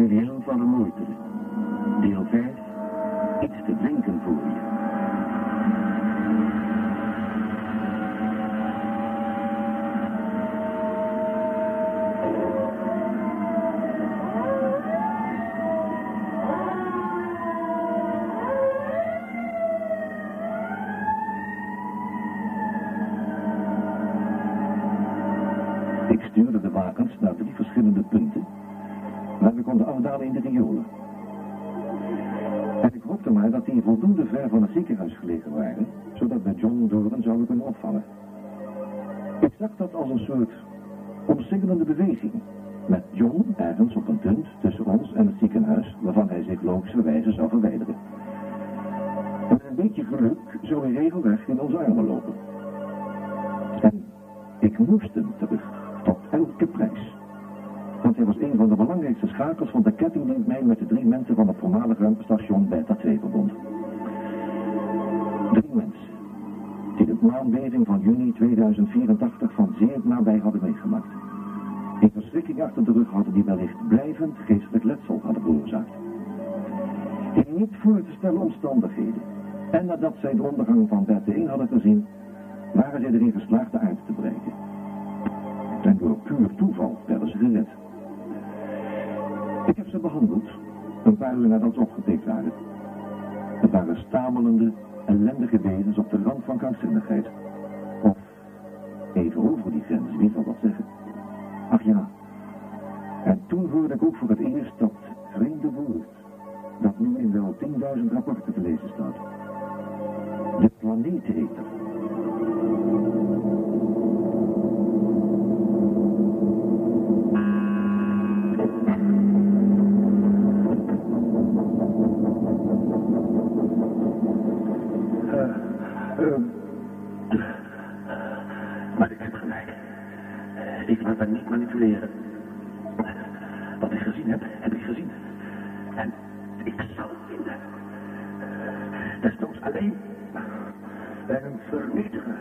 Planeteneter door Julien van En maar dat die voldoende ver van het ziekenhuis gelegen waren, zodat we John Doren zouden kunnen opvangen. Ik zag dat als een soort omsingelende beweging, met John ergens op een punt tussen ons en het ziekenhuis, waarvan hij zich logischerwijze zou verwijderen. En met een beetje geluk zou hij regelrecht in onze armen lopen. En ik moest hem terug, van de belangrijkste schakels van de ketting die mij met de drie mensen van het voormalige station Beta 2 verbond. Drie mensen die de maanbeving van juni 2084 van zeer nabij hadden meegemaakt. Een verschrikking achter de rug hadden die wellicht blijvend geestelijk letsel hadden veroorzaakt. In niet voor te stellen omstandigheden en nadat zij de ondergang van Beta 1 hadden gezien, waren zij erin geslaagd de aarde te bereiken. En door puur toeval werden ze gered. Ik heb ze behandeld, een paar uur nadat ze opgepikt waren. Het waren stamelende, ellendige wezens op de rand van krankzinnigheid. Of even over die grens, wie zal dat zeggen? Ach ja, en toen hoorde ik ook voor het eerst dat vreemde woord, dat nu in wel 10.000 rapporten te lezen staat. De planeeteter. Maar ik heb gelijk. Ik laat mij niet manipuleren. Wat ik gezien heb, heb ik gezien. En ik zal vinden. Desnoods alleen. En vernietigen.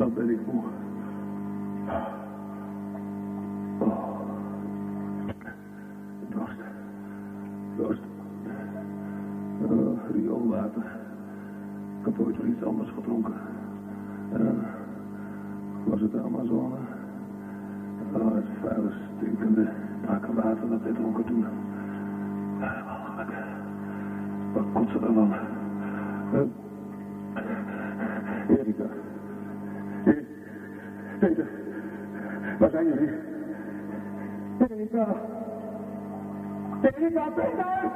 Dan ben ik moe. Oh. Dorst. Dorst. Uh, rioolwater. Ik heb ooit iets anders gedronken. Uh, was het de Amazone? Oh, het vuile, stinkende, nakke water dat wij dronken toen. Walgelijk. Wat kotsen ervan. Uh, Peter. Waar zijn jullie? Erika. Erika, Peter!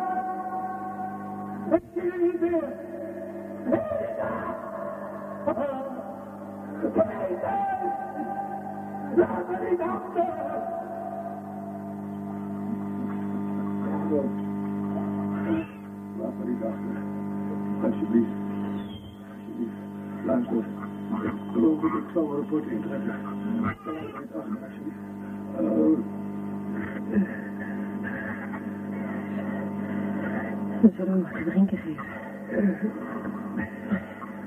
Ik zie jullie niet meer. Erika! Peter! Laat me niet achter! Laat me niet achter. Alsjeblieft. Zal een rapport intrekken. Niet achter, alsjeblieft. Uh, We zullen hem wat te drinken geven.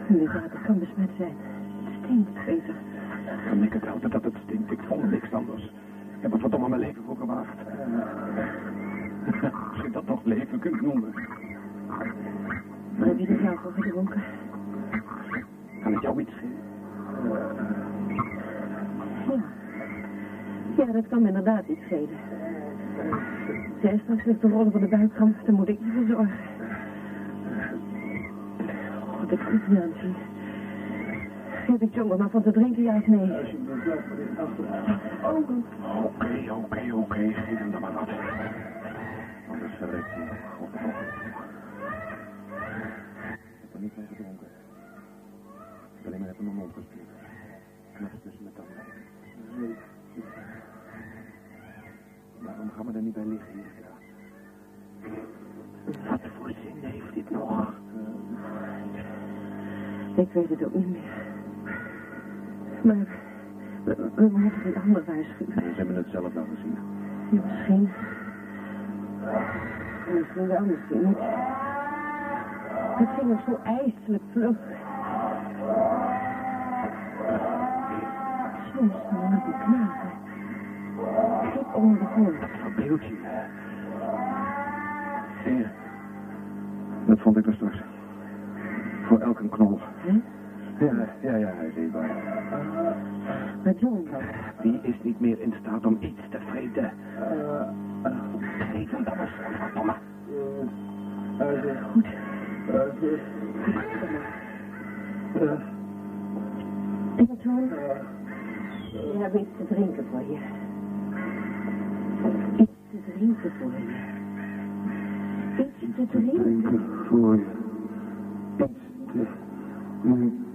Inderdaad, het kan besmet zijn. Het stinkt, Peter. kan ik het helpen dat het stinkt? Ik vond niks anders. Ik heb er verdomme mijn leven voor gewaagd. Als je dat nog leven kunt noemen. Maar heb je er zelf al gedronken? Kan ik jou iets geven? Ja, dat kan me inderdaad iets schelen. Zij straks ligt de rollen van de buikram, dan moet ik je voor zorgen. God, ik kan het niet aanzien. Geef ik John er maar van te drinken, ja of nee? Niet achter. Oké, oké, oké. Geef hem dan maar wat. Anders verrekt hij. Ik weet het ook niet meer. Maar we, we moeten een ander waarschuwen. Ze hebben het zelf nou gezien. Ja, misschien. Misschien wel, misschien niet. Het ging er zo ijselijk vlug. Snel met die knagen. Diep onder de grond. Verbeeld je. Hier. Dat vond ik er straks. Voor elke knol. Hè? Ja, ja, ja, eetbaar. Maar John dan? Wie is niet meer in staat om iets te vreten? Geef hem dan eens, verdomme. Goed. En John? We hebben iets te drinken voor je. Iets te drinken voor je. Iets te. Drinken voor je. Iets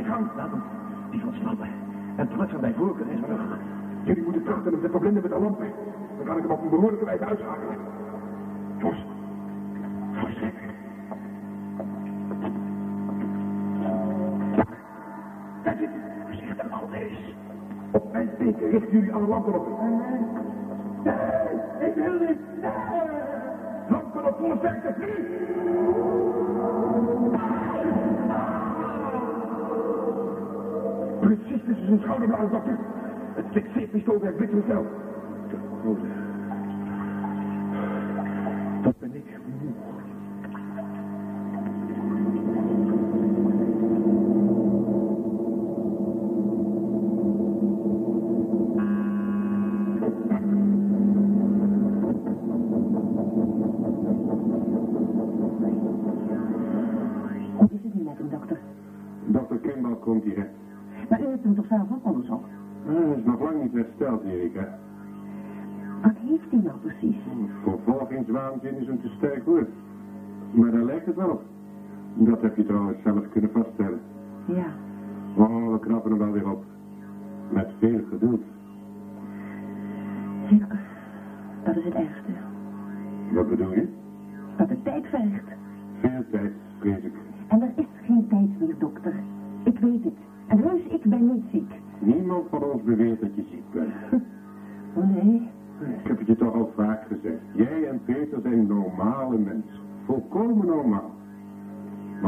Zit in die zijgang. Laat hem. Die van snappen. En plaatsen bij voorkeur in zijn rug. Jullie moeten trachten hem te verblinden met de lampen. Dan kan ik hem op een behoorlijke wijze uitschakelen. Jos. Voorzichtig. Zit hij. Voorzichtig. Op mijn teken richten jullie alle lampen op. Nee, ik wil niet. Nee. Lampen op volle sterkte, nu. Precies tussen zijn schouderbladen, dokter. Het fixeerpistool werkt bliksemsnel. Dat ben ik. Hoe is het nu met hem, dokter? Dokter Kimball komt hier. Hebt hem toch zelf ook onderzocht? Hij is nog lang niet hersteld, Erika. Wat heeft hij nou precies? Vervolgingswaanzin is een te sterk woord. Maar daar lijkt het wel op. Dat heb je trouwens zelf kunnen vaststellen. Ja. Oh, we knappen hem wel weer op. Met veel geduld.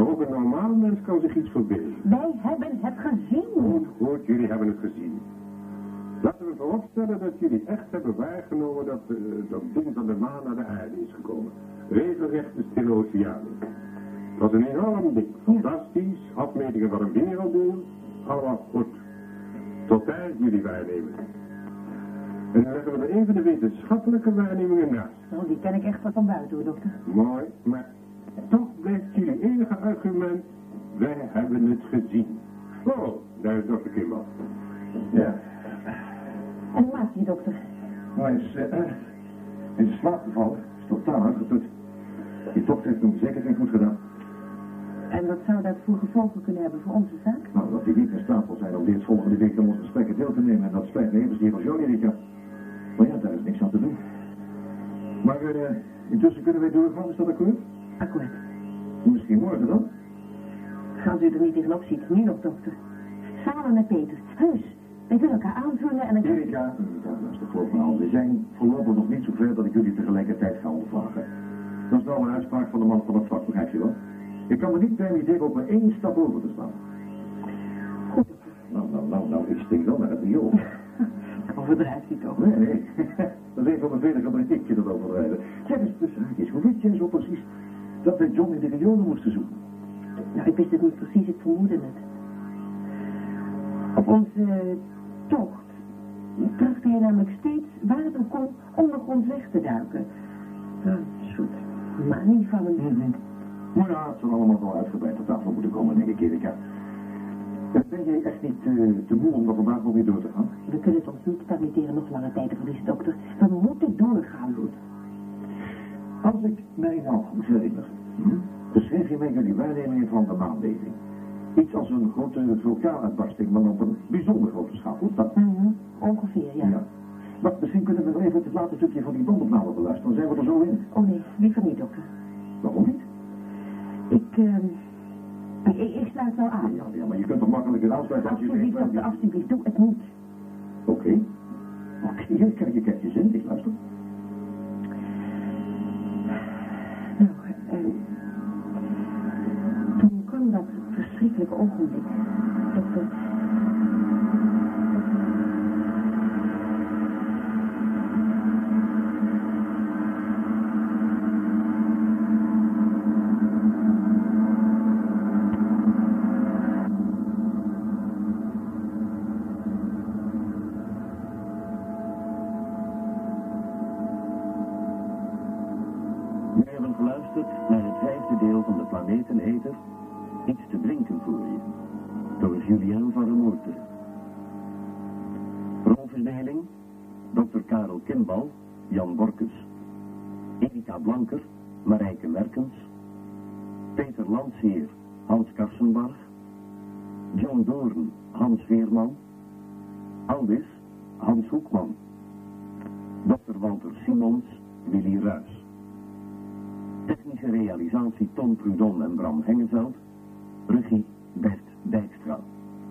Maar ook een normaal mens kan zich iets verbeelden. Wij hebben het gezien. Goed, goed, jullie hebben het gezien. Laten we vooropstellen dat jullie echt hebben waargenomen dat eh, dat ding van de maan naar de aarde is gekomen. Regelrecht de stille oceaan. Het was een enorm ding. Fantastisch, afmetingen van een werelddeel. Allemaal goed. Tot daar jullie waarnemen. En dan leggen we er even de wetenschappelijke waarnemingen naast. Oh, die ken ik echt van buiten, hoor, dokter. Mooi, maar toch blijft jullie enige argument, wij hebben het gezien. Oh, daar is dokter Kimball. Ja. En hoe maakt hij, dokter? Maar hij is eh, in slaap gevallen. Is totaal uitgeput. Die dokter heeft hem zeker geen goed gedaan. En wat zou dat voor gevolgen kunnen hebben voor onze zaak? Nou, dat hij niet in staat zal zijn om dit volgende week aan onze gesprekken deel te nemen. En dat spijt me even zeer als jou, Erika. Maar ja, daar is niks aan te doen. Maar eh, intussen kunnen wij doorgaan, is dat? Akkoord. Er niet tegenop ziet, nu nog, dokter. Samen met Peter. Heus. Wij willen elkaar aanvullen en dan... Erika, luister, geloof me al. We zijn voorlopig nog niet zo ver dat ik jullie tegelijkertijd ga ondervragen. Dat is nou een uitspraak van de man van het vak, begrijp je wel? Ik kan me niet permitteren op maar één stap over te staan. Goed. Nou, nou, nou, nou, ik steek wel naar het riool. Overdrijft hij toch? Nee, nee. Dat is een van de vele gebreken dat overdrijven. Zeg eens tussen haakjes, hoe weet jij zo precies dat wij John in de riolen moesten zoeken? Nou, ik wist het niet precies, ik vermoedde het. Op onze tocht trachtte hij namelijk steeds waar het ook kon ondergronds weg te duiken. Een soort manie van hem. Mhm. Maar ja, het zal allemaal wel uitgebreid op tafel moeten komen, denk ik, Erika. Eh, Ben jij echt niet eh, te moe om er vandaag nog weer door te gaan? We kunnen het ons niet permitteren nog lange tijd te verliezen, dokter. We moeten doorgaan. Goed. Als ik mij nou goed herinner, hm, beschreef je mij jullie waarnemingen van de maanlezing. Iets als een grote vulkaanuitbarsting, maar op een bijzonder grote schaal. Dat? Mhm, Ongeveer, ja. Ja. Maar misschien kunnen we nog even het laatste stukje van die donderdnalen beluisteren, dan zijn we er zo in. Oh nee, liever niet, dokter. Waarom niet? Ik, ehm ik, ik, sluit wel aan. Ja, ja, maar je kunt toch makkelijker aansluiten als je Alsjeblieft, dokter, je- alsjeblieft, doe het niet. Oké. Oké, krijgt je krijgt je zin, ik luister. Verschrikkelijke ogenblik, dokter. Blanker, Marijke Merkens. Peter Landsheer, Hans Karsenbarg. John Doorn, Hans Veerman. Aldis, Hans Hoekman. Dr. Walter Simons, Willy Ruys. Technische realisatie Tom Prudon en Bram Hengeveld. Regie Bert Dijkstra.